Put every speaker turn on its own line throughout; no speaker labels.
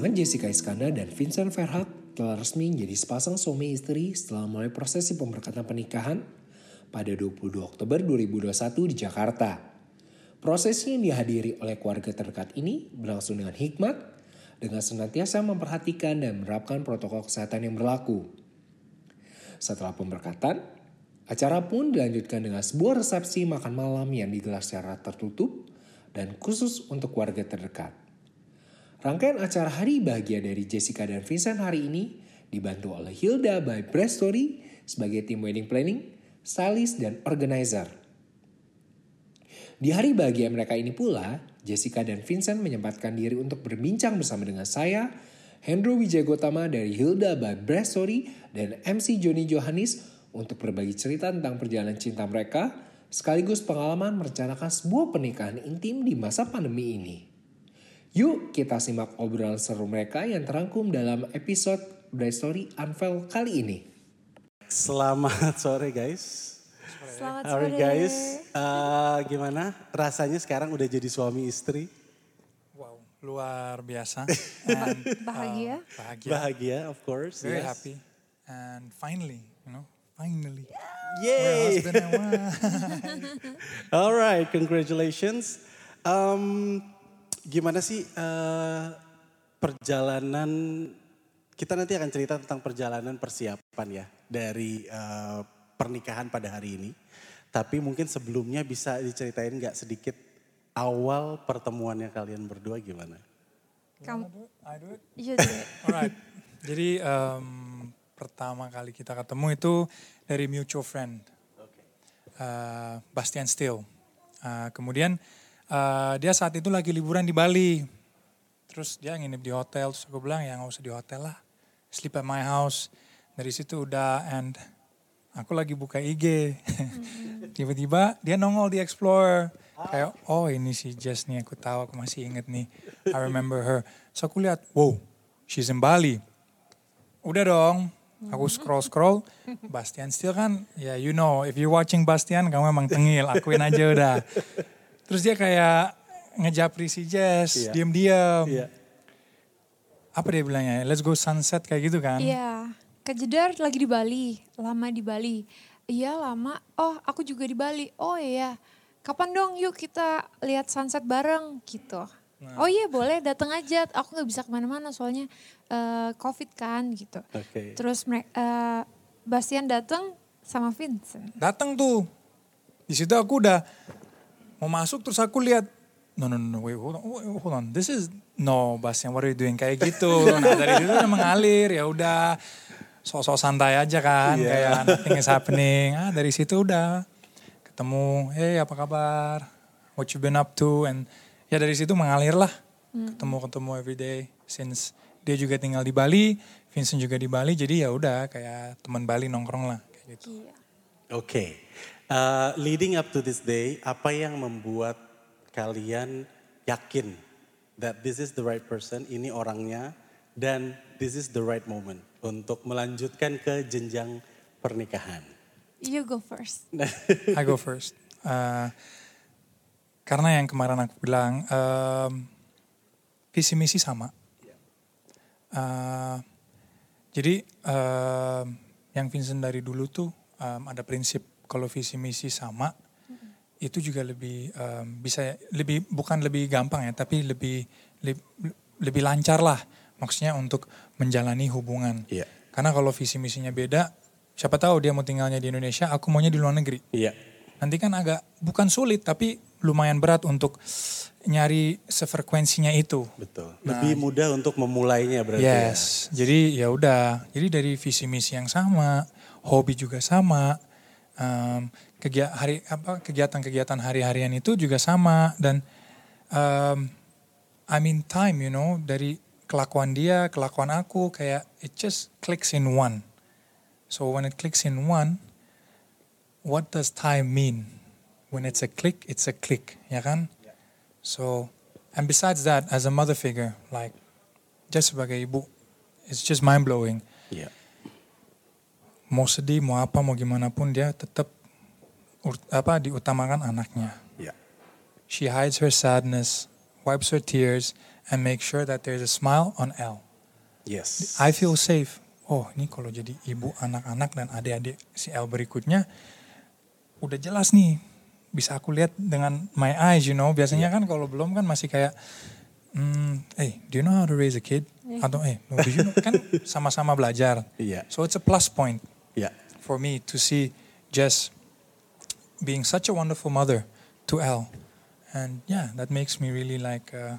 Pasangan Jessica Iskandar dan Vincent Verhaat telah resmi menjadi sepasang suami istri setelah mulai prosesi pemberkatan pernikahan pada 22 Oktober 2021 di Jakarta. Prosesi yang dihadiri oleh keluarga terdekat ini berlangsung dengan hikmat, dengan senantiasa memperhatikan dan menerapkan protokol kesehatan yang berlaku. Setelah pemberkatan, acara pun dilanjutkan dengan sebuah resepsi makan malam yang digelar secara tertutup dan khusus untuk keluarga terdekat. Rangkaian acara Hari Bahagia dari Jessica dan Vincent hari ini dibantu oleh Hilda by Breast Story sebagai tim wedding planning, stylist, dan organizer. Di hari bahagia mereka ini pula, Jessica dan Vincent menyempatkan diri untuk berbincang bersama dengan saya, Hendro Wijagotama dari Hilda by Breast Story, dan MC Joni Johannes untuk berbagi cerita tentang perjalanan cinta mereka, sekaligus pengalaman merencanakan sebuah pernikahan intim di masa pandemi ini. Yuk kita simak obrolan seru mereka yang terangkum dalam episode Bright Story Unveil kali ini.
Selamat sore guys.
Selamat sore.
guys. Eh, gimana rasanya sekarang udah jadi suami istri?
Wow, luar biasa. And,
Bahagia?
uh, bahagia.
Bahagia of course.
Very
yes.
happy. And finally, you know, finally.
Yay.
husband and wife.
Alright, congratulations. Um, gimana sih eh, perjalanan? Kita nanti akan cerita tentang perjalanan persiapan ya dari eh, pernikahan pada hari ini. Tapi mungkin sebelumnya bisa diceritain nggak sedikit awal pertemuannya kalian berdua gimana?
Kamu,
I do it.
iya deh.
Alright. Jadi um, pertama kali kita ketemu itu dari mutual friend. Uh, Bastian Steele. Uh, kemudian uh, dia saat itu lagi liburan di Bali. Terus dia nginep di hotel. Terus aku bilang ya nggak usah di hotel lah. Sleep at my house. Dari situ udah and aku lagi buka IG. Tiba-tiba dia nongol di Explorer. Kayak oh ini si Jess nih aku tahu aku masih inget nih. I remember her. So aku lihat wow she's in Bali. Udah dong. Aku scroll-scroll, Bastian Steele kan, ya you know, if you watching Bastian, kamu emang tengil, akuin aja udah. Terus dia kayak ngejapri si Jess,
Iya.
diem-diem.
Iya.
Apa dia bilangnya, let's go sunset kayak gitu kan.
Iya, Kak Jedar lagi di Bali, lama di Bali. Iya lama, oh aku juga di Bali. Oh iya, kapan dong yuk kita lihat sunset bareng gitu. Oh iya boleh datang aja, aku nggak bisa ke mana-mana soalnya eh, covid kan gitu.
Oke.
Terus mereka Bastian datang sama Vincent.
Datang tuh. Di situ aku udah mau masuk terus aku lihat no no no wait hold on, wait, hold on. This is no Bastian what are you doing kayak gitu. Nah dari itu udah mengalir ya udah sosok santai aja kan
Iya.
kayak nothing is happening. Ah dari situ udah ketemu, hey apa kabar? What you been up to? And ya dari situ mengalir lah. Ketemu-ketemu everyday since dia juga tinggal di Bali, Vincent juga di Bali jadi ya udah kayak teman Bali nongkrong lah kayak gitu.
Iya.
Oke, Uh, leading up to this day, apa yang membuat kalian yakin that this is the right person, ini orangnya, dan this is the right moment untuk melanjutkan ke jenjang pernikahan?
You go first.
I go first. Uh, karena yang kemarin aku bilang, um, visi misi sama. Uh, jadi um, yang Vincent dari dulu tuh um, ada prinsip kalau visi misi sama, itu juga lebih um, bisa lebih bukan lebih gampang ya, tapi lebih lebih, lebih lancar lah. Maksudnya untuk menjalani hubungan.
Iya.
Karena kalau visi misinya beda, siapa tahu dia mau tinggalnya di Indonesia, aku maunya di luar negeri.
Iya,
Nanti kan agak bukan sulit tapi lumayan berat untuk nyari sefrekuensinya itu.
betul. Lebih mudah untuk memulainya berarti ya?
Yes. Jadi ya udah. Jadi dari visi misi yang sama, hobi juga sama, em, kegia- hari apa kegiatan-kegiatan hari-harian itu juga sama dan I mean time, you know, dari kelakuan dia, kelakuan aku kayak it just clicks in one. So when it clicks in one, what does time mean? When it's a click, it's a click, ya kan? So, and besides that, as a mother figure, like just sebagai ibu, it's just mind blowing.
Iya.
Mau sedih, mau apa, mau gimana pun dia tetap apa diutamakan anaknya.
Iya.
She hides her sadness, wipes her tears, and make sure that there's a smile on L.
Yes.
I feel safe. Oh ini kalau jadi ibu anak-anak dan adik-adik si L berikutnya udah jelas nih bisa aku lihat dengan my eyes you know biasanya kan kalau belum kan masih kayak hmm, hey do you know how to raise a kid atau eh no, do you know kan sama-sama belajar
Iya.
so it's a plus point
Ya.
for me to see Jess being such a wonderful mother to L. And yeah, that makes me really like, uh,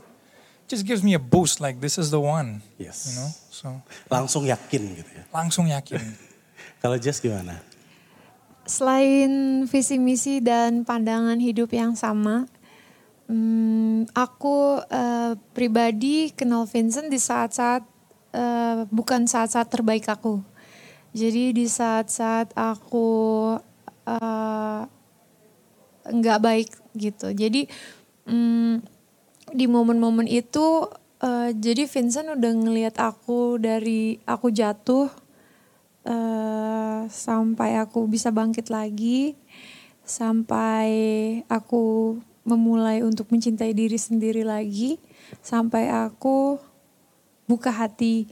just gives me a boost like this is the one,
Yes.
you know. So
Langsung yakin gitu ya.
langsung yakin.
Kalau Jess gimana?
Selain visi misi dan pandangan hidup yang sama, hmm, aku eh, pribadi kenal Vincent di saat-saat eh, bukan saat-saat terbaik aku. Jadi di saat-saat aku eh, nggak baik gitu. Jadi hmm, di momen-momen itu, eh, jadi Vincent udah ngelihat aku dari aku jatuh eh, sampai aku bisa bangkit lagi, sampai aku memulai untuk mencintai diri sendiri lagi, sampai aku buka hati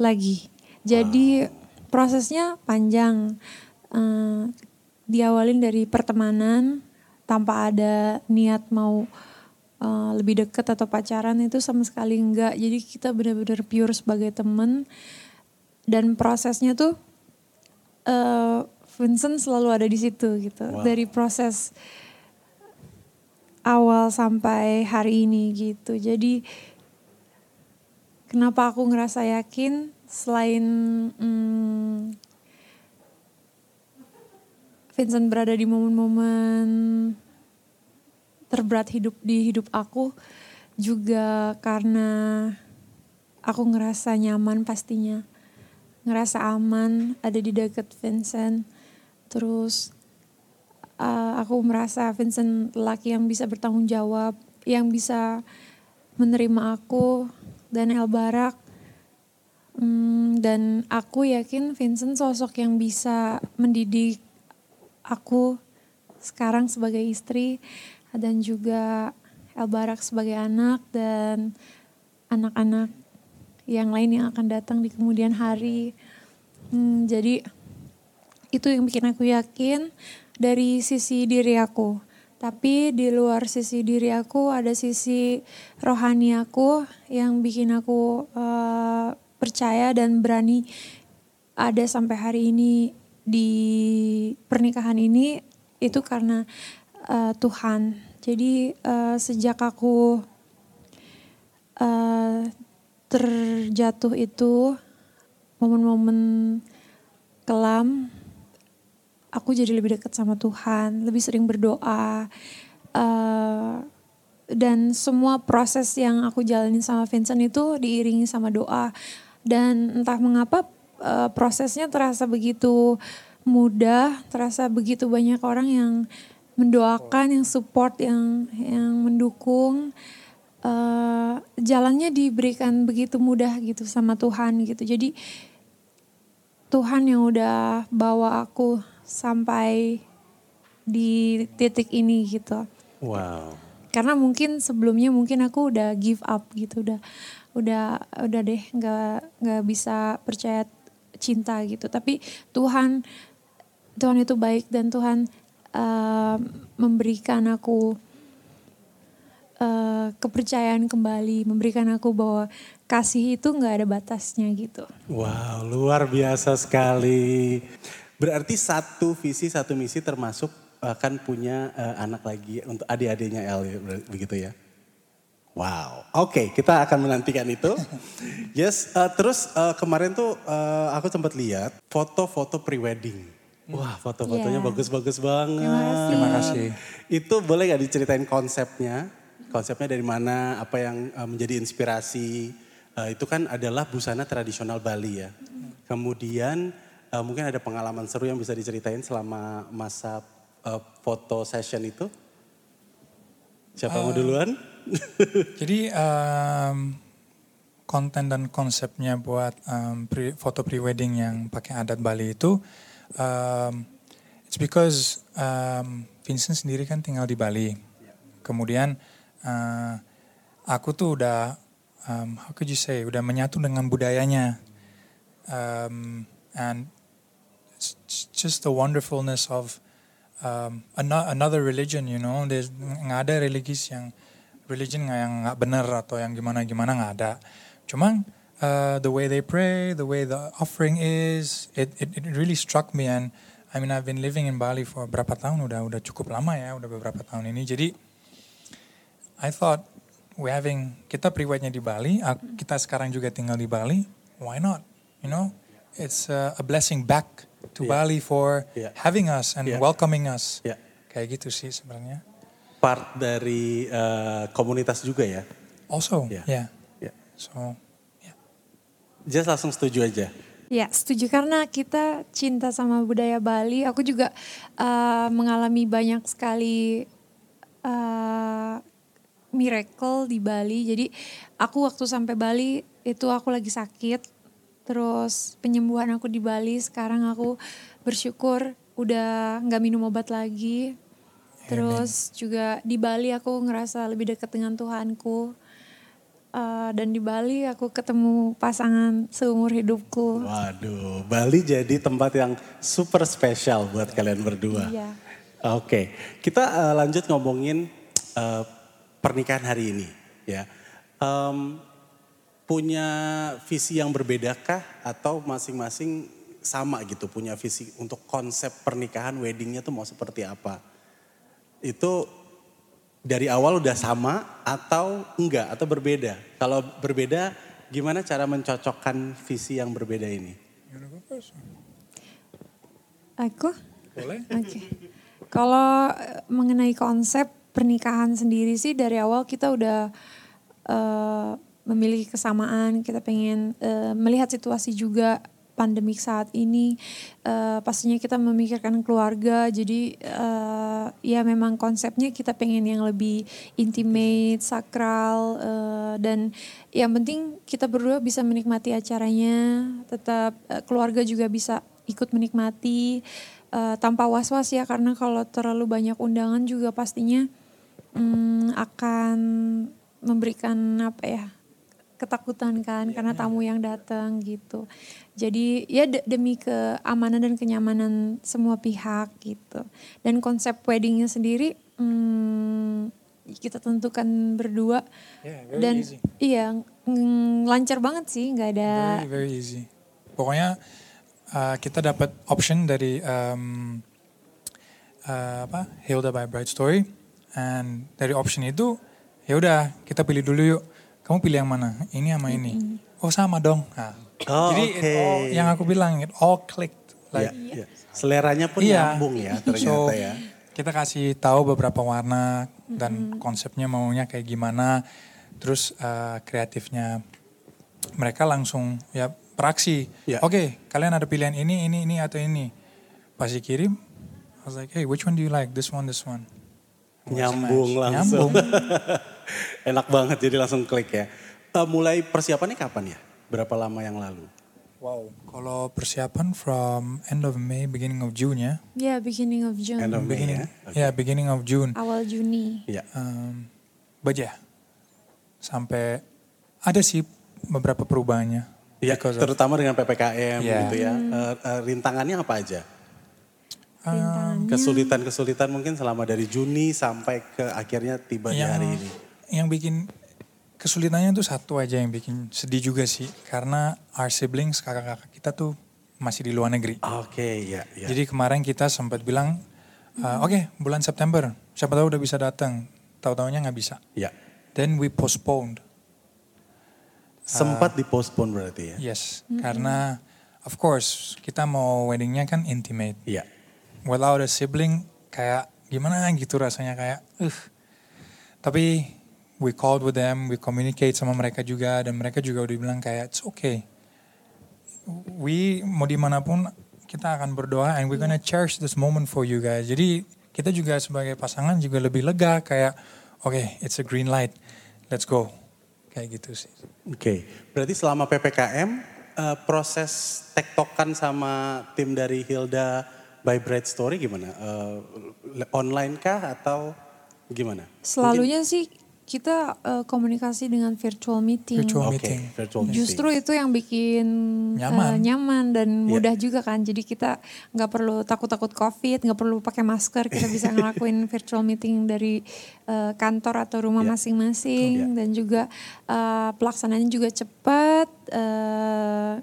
lagi. Jadi prosesnya panjang. Eh, diawalin dari pertemanan tanpa ada niat mau eh, lebih dekat atau pacaran itu sama sekali enggak. Jadi kita benar-benar pure sebagai teman dan prosesnya tuh eh Vincent selalu ada di situ gitu
Wow.
dari proses awal sampai hari ini gitu jadi kenapa aku ngerasa yakin selain hmm, Vincent berada di momen-momen terberat hidup di hidup aku juga karena aku ngerasa nyaman pastinya. Ngerasa aman ada di dekat Vincent. Terus uh, aku merasa Vincent laki yang bisa bertanggung jawab yang bisa menerima aku dan El Barak Hmm, dan aku yakin Vincent sosok yang bisa mendidik aku sekarang sebagai istri dan juga El Barak sebagai anak dan anak-anak yang lain yang akan datang di kemudian hari. Hmm, jadi itu yang bikin aku yakin dari sisi diri aku. Tapi di luar sisi diri aku ada sisi rohani aku yang bikin aku eh, percaya dan berani ada sampai hari ini di pernikahan ini itu karena eh, Tuhan. Jadi eh, sejak aku eh, terjatuh itu momen-momen kelam aku jadi lebih dekat sama Tuhan, lebih sering berdoa. eh, dan semua proses yang aku jalanin sama Vincent itu diiringi sama doa. Dan entah mengapa eh, prosesnya terasa begitu mudah, terasa begitu banyak orang yang mendoakan, yang support, yang yang mendukung. Eh, jalannya diberikan begitu mudah gitu sama Tuhan gitu. Jadi Tuhan yang udah bawa aku sampai di titik ini gitu.
Wow.
Karena mungkin sebelumnya mungkin aku udah give up gitu, udah udah udah deh nggak nggak bisa percaya cinta gitu. Tapi Tuhan Tuhan itu baik dan Tuhan eh, memberikan aku eh, kepercayaan kembali, memberikan aku bahwa kasih itu nggak ada batasnya gitu.
Wow, luar biasa sekali. Berarti satu visi, satu misi termasuk akan punya eh, anak lagi untuk adik-adiknya El, ya, begitu ya? Wow, oke kita akan menantikan itu. Yes, eh, terus eh, kemarin tuh eh, aku sempat lihat foto-foto pre-wedding. Wah foto-fotonya
Iya.
bagus-bagus banget.
Terima kasih.
Terima kasih.
Itu boleh gak diceritain konsepnya? Konsepnya dari mana? Apa yang eh, menjadi inspirasi? Eh, itu kan adalah busana tradisional Bali ya. Kemudian eh, mungkin ada pengalaman seru yang bisa diceritain selama masa eh, foto session itu? Siapa mau duluan?
Jadi um, konten dan konsepnya buat um, pre, foto pre-wedding yang pakai adat Bali itu, um, it's because um, Vincent sendiri kan tinggal di Bali. Kemudian uh, aku tuh udah um, how could you say udah menyatu dengan budayanya um, and just the wonderfulness of um, ano- another religion you know there's nggak ada religis yang religion yang nggak benar atau yang gimana gimana nggak ada cuman uh, the way they pray the way the offering is it, it it really struck me and I mean I've been living in Bali for berapa tahun udah udah cukup lama ya udah beberapa tahun ini jadi I thought we having kita priwetnya di Bali, kita sekarang juga tinggal di Bali. Why not? You know, it's uh, a blessing back to
Yeah.
Bali for
Yeah.
having us and
Yeah.
welcoming us.
Ya,
Kayak gitu sih sebenarnya.
Part dari eh, komunitas juga ya.
Also,
Yeah.
yeah.
Ya.
So,
Just langsung setuju aja.
Ya, setuju karena kita cinta sama budaya Bali. Aku juga uh, mengalami banyak sekali uh, miracle di Bali. Jadi aku waktu sampai Bali itu aku lagi sakit. Terus penyembuhan aku di Bali. Sekarang aku bersyukur udah nggak minum obat lagi. Terus juga di Bali aku ngerasa lebih dekat dengan Tuhanku. Uh, dan di Bali aku ketemu pasangan seumur hidupku.
Waduh, Bali jadi tempat yang super spesial buat kalian berdua.
Iya.
Oke, kita eh, lanjut ngomongin eh, pernikahan hari ini, ya. Em, punya visi yang berbedakah atau masing-masing sama gitu punya visi untuk konsep pernikahan weddingnya tuh mau seperti apa? Itu dari awal udah sama atau enggak atau berbeda? Kalau berbeda, gimana cara mencocokkan visi yang berbeda ini?
first?
Aku?
Boleh?
Oke. Kalau eh, mengenai konsep pernikahan sendiri sih dari awal kita udah eh, memiliki kesamaan. Kita pengen eh, melihat situasi juga pandemik saat ini. Eh, pastinya kita memikirkan keluarga. Jadi ya memang konsepnya kita pengen yang lebih intimate, sakral eh, dan yang penting kita berdua bisa menikmati acaranya. Tetap eh, keluarga juga bisa ikut menikmati eh, tanpa was-was ya karena kalau terlalu banyak undangan juga pastinya mm, akan memberikan apa ya ketakutan kan karena tamu yang datang gitu. Jadi ya de- demi keamanan dan kenyamanan semua pihak gitu. Dan konsep weddingnya sendiri mm, kita tentukan berdua
Yeah, very
dan
easy.
iya mm, lancar banget sih nggak ada
Very, very easy. Pokoknya uh, kita dapat option dari um, uh, apa Hilda by Bright Story, and dari option itu ya udah kita pilih dulu yuk. Kamu pilih yang mana? Ini sama ini. Oh sama dong. Nah,
Oh,
jadi it
oke.
all, yang aku bilang it all clicked. Like,
Ya, ya. Seleranya pun
Iya.
nyambung ya ternyata
So,
ya.
Kita kasih tahu beberapa warna dan konsepnya maunya kayak gimana. Terus uh, kreatifnya mereka langsung ya beraksi.
Ya.
Oke, kalian ada pilihan ini, ini, ini atau ini. Pas dikirim, I was like, hey, which one do you like? This one, this one.
Nyambung langsung.
Nyambung.
Enak banget jadi langsung klik ya. Eh, mulai persiapannya kapan ya? Berapa lama yang lalu?
Wow. Kalau persiapan from end of May, beginning of June ya.
ya beginning of June
End of May
Beginning,
ya?
ya beginning of June.
awal Juni.
Iya.
Um, but yeah, sampai ada sih beberapa perubahannya.
Iya,
of-
terutama dengan PPKM
Iya.
gitu ya. Eh, eh, rintangannya apa aja?
Um,
Kesulitan-kesulitan mungkin selama dari Juni sampai ke akhirnya tiba di
yang,
hari ini.
yang bikin kesulitannya tuh satu aja yang bikin sedih juga sih. Karena our siblings, kakak-kakak kita tuh masih di luar negeri.
Oke, ya, ya.
Jadi kemarin kita sempat bilang, uh, oke bulan September, siapa tahu udah bisa datang. Tahu-taunya nggak bisa.
ya.
Then we postponed.
Sempat dipospon berarti ya?
Yes, karena of course kita mau weddingnya kan intimate.
Iya.
Without a sibling kayak gimana gitu rasanya kayak uh. Tapi we called with them, we communicate sama mereka juga dan mereka juga udah bilang kayak it's okay. We mau di mana pun kita akan berdoa and we're gonna cherish this moment for you guys. Jadi kita juga sebagai pasangan juga lebih lega kayak oke okay, it's a green light, let's go. Kayak gitu sih.
Oke, berarti selama PPKM eh, proses tektokan sama tim dari Hilda by Bright Story gimana? Eh, online kah atau gimana?
Selalunya sih kita eh, komunikasi dengan virtual meeting.
Virtual
Oke,
meeting.
virtual meeting.
Justru itu yang bikin eh,
Nyaman.
nyaman dan
Iya.
mudah juga kan. Jadi kita nggak perlu takut-takut covid, nggak perlu pakai masker. Kita bisa ngelakuin virtual meeting dari eh, kantor atau rumah
Iya.
masing-masing dan juga eh, pelaksanaannya juga cepat. eh,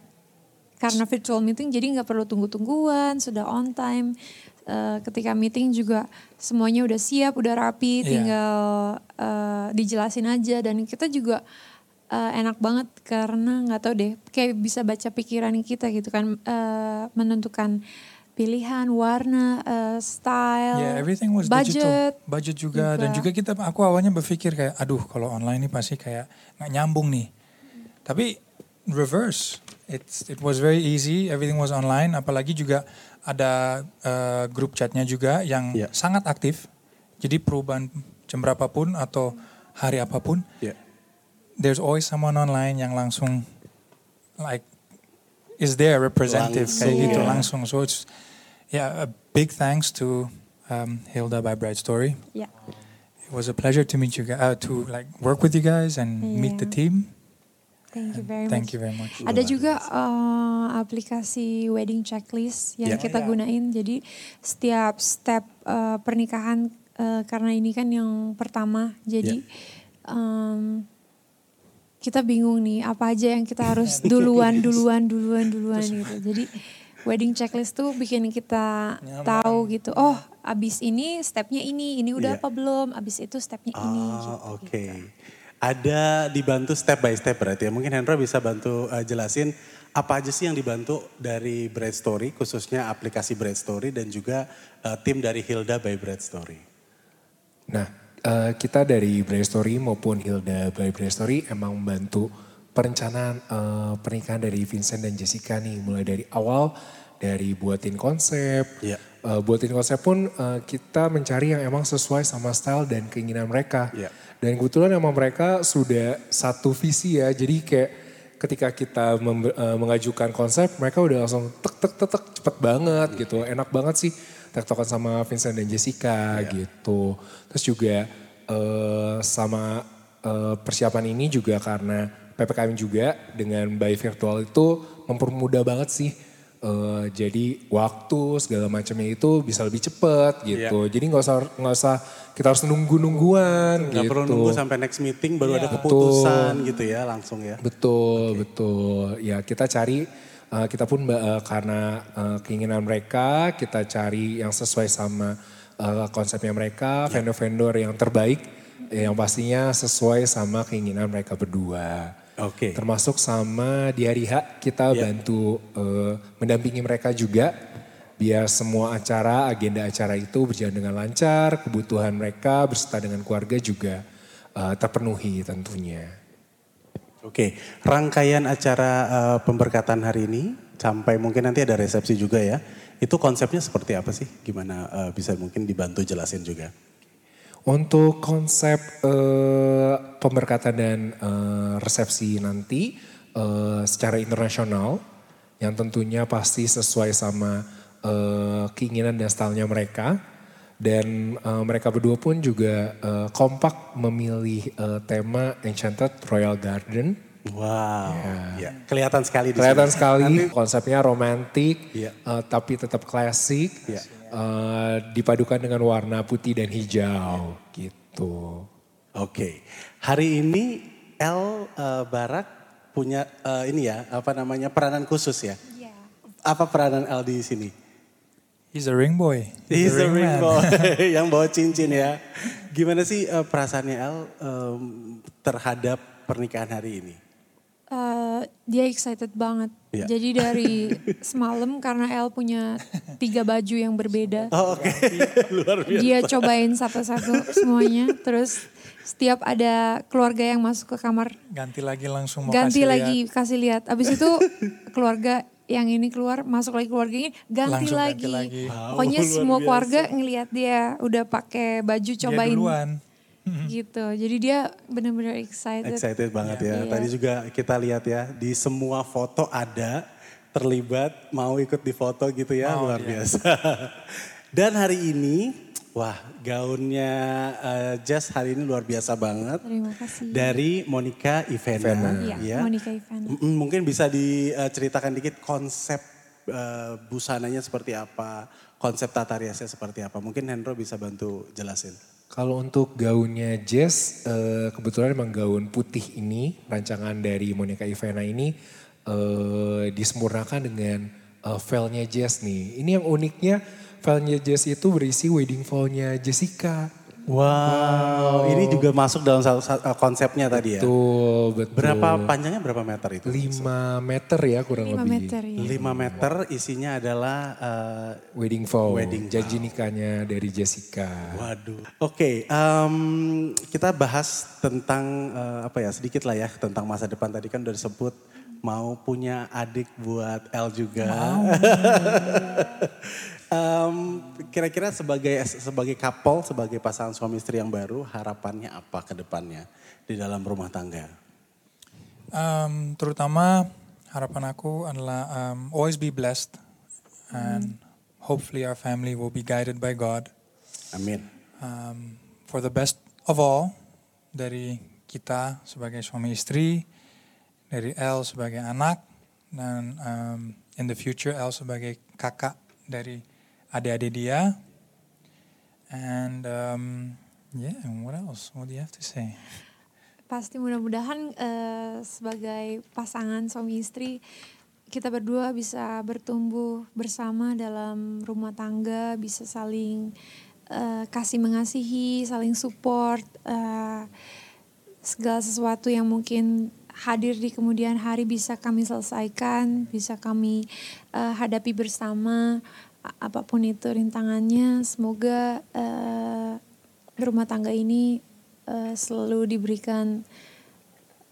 karena virtual meeting jadi nggak perlu tunggu-tungguan, sudah on time. Eh, ketika meeting juga semuanya udah siap, udah rapi,
Iya.
tinggal eh, dijelasin aja dan kita juga eh, enak banget karena nggak tahu deh, kayak bisa baca pikiran kita gitu kan, eh, menentukan pilihan, warna, eh, style,
Yeah, everything was
budget.
digital. Budget juga dan juga kita aku awalnya berpikir kayak aduh kalau online ini pasti kayak nggak nyambung nih. Tapi reverse. It's it was very easy, everything was online apalagi juga ada eh, grup chatnya juga yang
Yeah.
sangat aktif. Jadi perubahan jam berapapun atau hari apa pun
Ya.
there's always someone online yang langsung like is there representative kayak
Langsung,
gitu
ya.
langsung. So it's yeah a big thanks to um, Hilda by Bright Story.
Ya.
It was a pleasure to meet you guys, uh, to like work with you guys and meet the
Yeah.
team.
Thank you very
Thank
much.
you very much.
Ada juga eh, aplikasi wedding checklist yang
Ya.
kita gunain. Jadi setiap step eh, pernikahan eh, karena ini kan yang pertama. Jadi em, kita bingung nih apa aja yang kita harus duluan, duluan, duluan, duluan gitu. Jadi wedding checklist tuh bikin kita tahu gitu. Oh, abis ini stepnya ini, ini udah
Iya.
apa belum? Abis itu stepnya ini.
Oh,
gitu.
oke. Ada dibantu step by step berarti ya. Mungkin Hendra bisa bantu eh, jelasin apa aja sih yang dibantu dari Bright Story, khususnya aplikasi Bright Story dan juga eh, tim dari Hilda by Bright Story.
Nah, eh, kita dari Bright Story maupun Hilda by Bright Story emang membantu perencanaan eh, pernikahan dari Vincent dan Jessica nih. Mulai dari awal, dari buatin konsep.
Iya.
Eh, buatin konsep pun eh, kita mencari yang emang sesuai sama style dan keinginan mereka.
Iya.
Dan kebetulan emang mereka sudah satu visi ya. Jadi kayak ketika kita mem- eh, mengajukan konsep, mereka udah langsung tek tek tek tek cepet banget gitu. Enak banget sih tektokan sama Vincent dan Jessica gitu. Terus juga eh, sama eh, persiapan ini juga karena PPKM juga dengan by virtual itu mempermudah banget sih. Eh, jadi waktu segala macamnya itu bisa lebih cepet gitu. Jadi nggak usah nggak usah kita harus nunggu nungguan
Nggak
gitu.
perlu nunggu sampai next meeting baru ada keputusan gitu ya langsung ya.
Betul, betul. Ya kita cari, uh, kita pun uh, karena uh, keinginan mereka, kita cari yang sesuai sama uh, konsepnya mereka, vendor-vendor yang terbaik, yang pastinya sesuai sama keinginan mereka berdua.
Oke.
Termasuk sama di hari H kita bantu uh, mendampingi mereka juga biar semua acara, agenda acara itu berjalan dengan lancar, kebutuhan mereka berserta dengan keluarga juga uh, terpenuhi tentunya.
Oke, rangkaian acara eh, pemberkatan hari ini sampai mungkin nanti ada resepsi juga ya. Itu konsepnya seperti apa sih? Gimana eh, bisa mungkin dibantu jelasin juga?
Untuk konsep eh, pemberkatan dan eh, resepsi nanti eh, secara internasional yang tentunya pasti sesuai sama eh, keinginan dan stylenya mereka dan eh, mereka berdua pun juga eh, kompak memilih eh, tema Enchanted Royal Garden.
Wow, ya. kelihatan sekali di
Kelihatan
sini.
sekali konsepnya romantis
Iya.
eh, tapi tetap klasik.
Iya.
Eh, dipadukan dengan warna putih dan hijau gitu.
Oke, hari ini El eh, Barak punya eh, ini ya apa namanya peranan khusus ya.
Iya.
Apa peranan El di sini?
He's a ring boy.
He's a ring
man.
boy yang bawa cincin ya. Gimana sih eh, perasaannya El em, terhadap pernikahan hari ini?
Dia excited banget.
Iya.
Jadi dari semalam karena El punya tiga baju yang berbeda.
Oh oke, luar biasa.
Dia cobain satu-satu semuanya. Terus setiap ada keluarga yang masuk ke kamar,
Ganti lagi langsung mau
ganti
kasih
lagi
lihat.
kasih lihat. Abis itu keluarga yang ini keluar, masuk lagi keluarga ini, ganti
Langsung
lagi.
ganti lagi.
Pokoknya semua
biasa.
keluarga ngelihat dia udah pakai baju
Dia
cobain
duluan.
gitu. Jadi dia benar-benar excited.
Excited banget ya.
Iya.
Tadi juga kita lihat ya di semua foto ada terlibat mau ikut di foto gitu ya luar biasa. Dan hari ini Wah, gaunnya uh, Jess hari ini luar biasa banget.
Terima kasih.
Dari Monica Ivena.
Iya,
ya.
Monica Ivana.
Mm, Mungkin bisa diceritakan dikit konsep uh, busananya seperti apa, konsep tata riasnya seperti apa. Mungkin Hendro bisa bantu jelasin.
Kalau untuk gaunnya Jess, eh, kebetulan emang gaun putih ini, rancangan dari Monica Ivana ini eh, disempurnakan dengan eh, veilnya Jess nih. Ini yang uniknya, veilnya Jess itu berisi wedding veilnya Jessica.
Wow, ini juga masuk dalam satu, satu- uh, konsepnya tadi ya.
Betul, betul.
Berapa panjangnya berapa meter itu?
5 meter ya kurang
5
lebih.
meter ya.
5 meter isinya adalah uh,
Wedding vow,
Wedding
janji nikahnya dari Jessica.
Waduh. Oke, em, kita bahas tentang eh, apa ya sedikit lah ya tentang masa depan tadi kan udah disebut mau punya adik buat L juga. Em, Kira-kira sebagai sebagai couple, sebagai pasangan suami istri yang baru, harapannya apa ke depannya di dalam rumah tangga?
Um, terutama harapan aku adalah um, always be blessed and hopefully our family will be guided by God
Amin.
um, for the best of all dari kita sebagai suami istri, dari El sebagai anak dan um, in the future El sebagai kakak dari adik-adik dia. And um, yeah, what else? What do you have to say?
Pasti mudah-mudahan eh, sebagai pasangan suami istri kita berdua bisa bertumbuh bersama dalam rumah tangga, bisa saling eh, kasih mengasihi, saling support eh, segala sesuatu yang mungkin hadir di kemudian hari bisa kami selesaikan, bisa kami eh, hadapi bersama apa pun itu rintangannya. Semoga eh, rumah tangga ini eh, selalu diberikan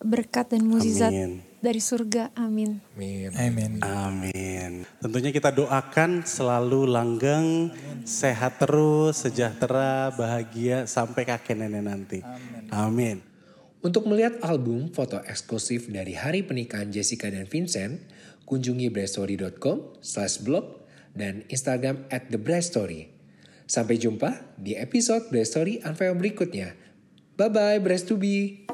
berkat dan mukjizat
Amin.
dari surga. Amin.
Amin.
Amen.
Amin. Tentunya kita doakan selalu langgeng, sehat terus, sejahtera, bahagia sampai kakek nenek nanti. Amin.
Untuk melihat album foto eksklusif dari hari pernikahan Jessica dan Vincent, kunjungi brandstory.com slash blog dan Instagram at the Brandstory. Sampai jumpa di episode Brandstory Unveil berikutnya. Bye-bye, Brand to be.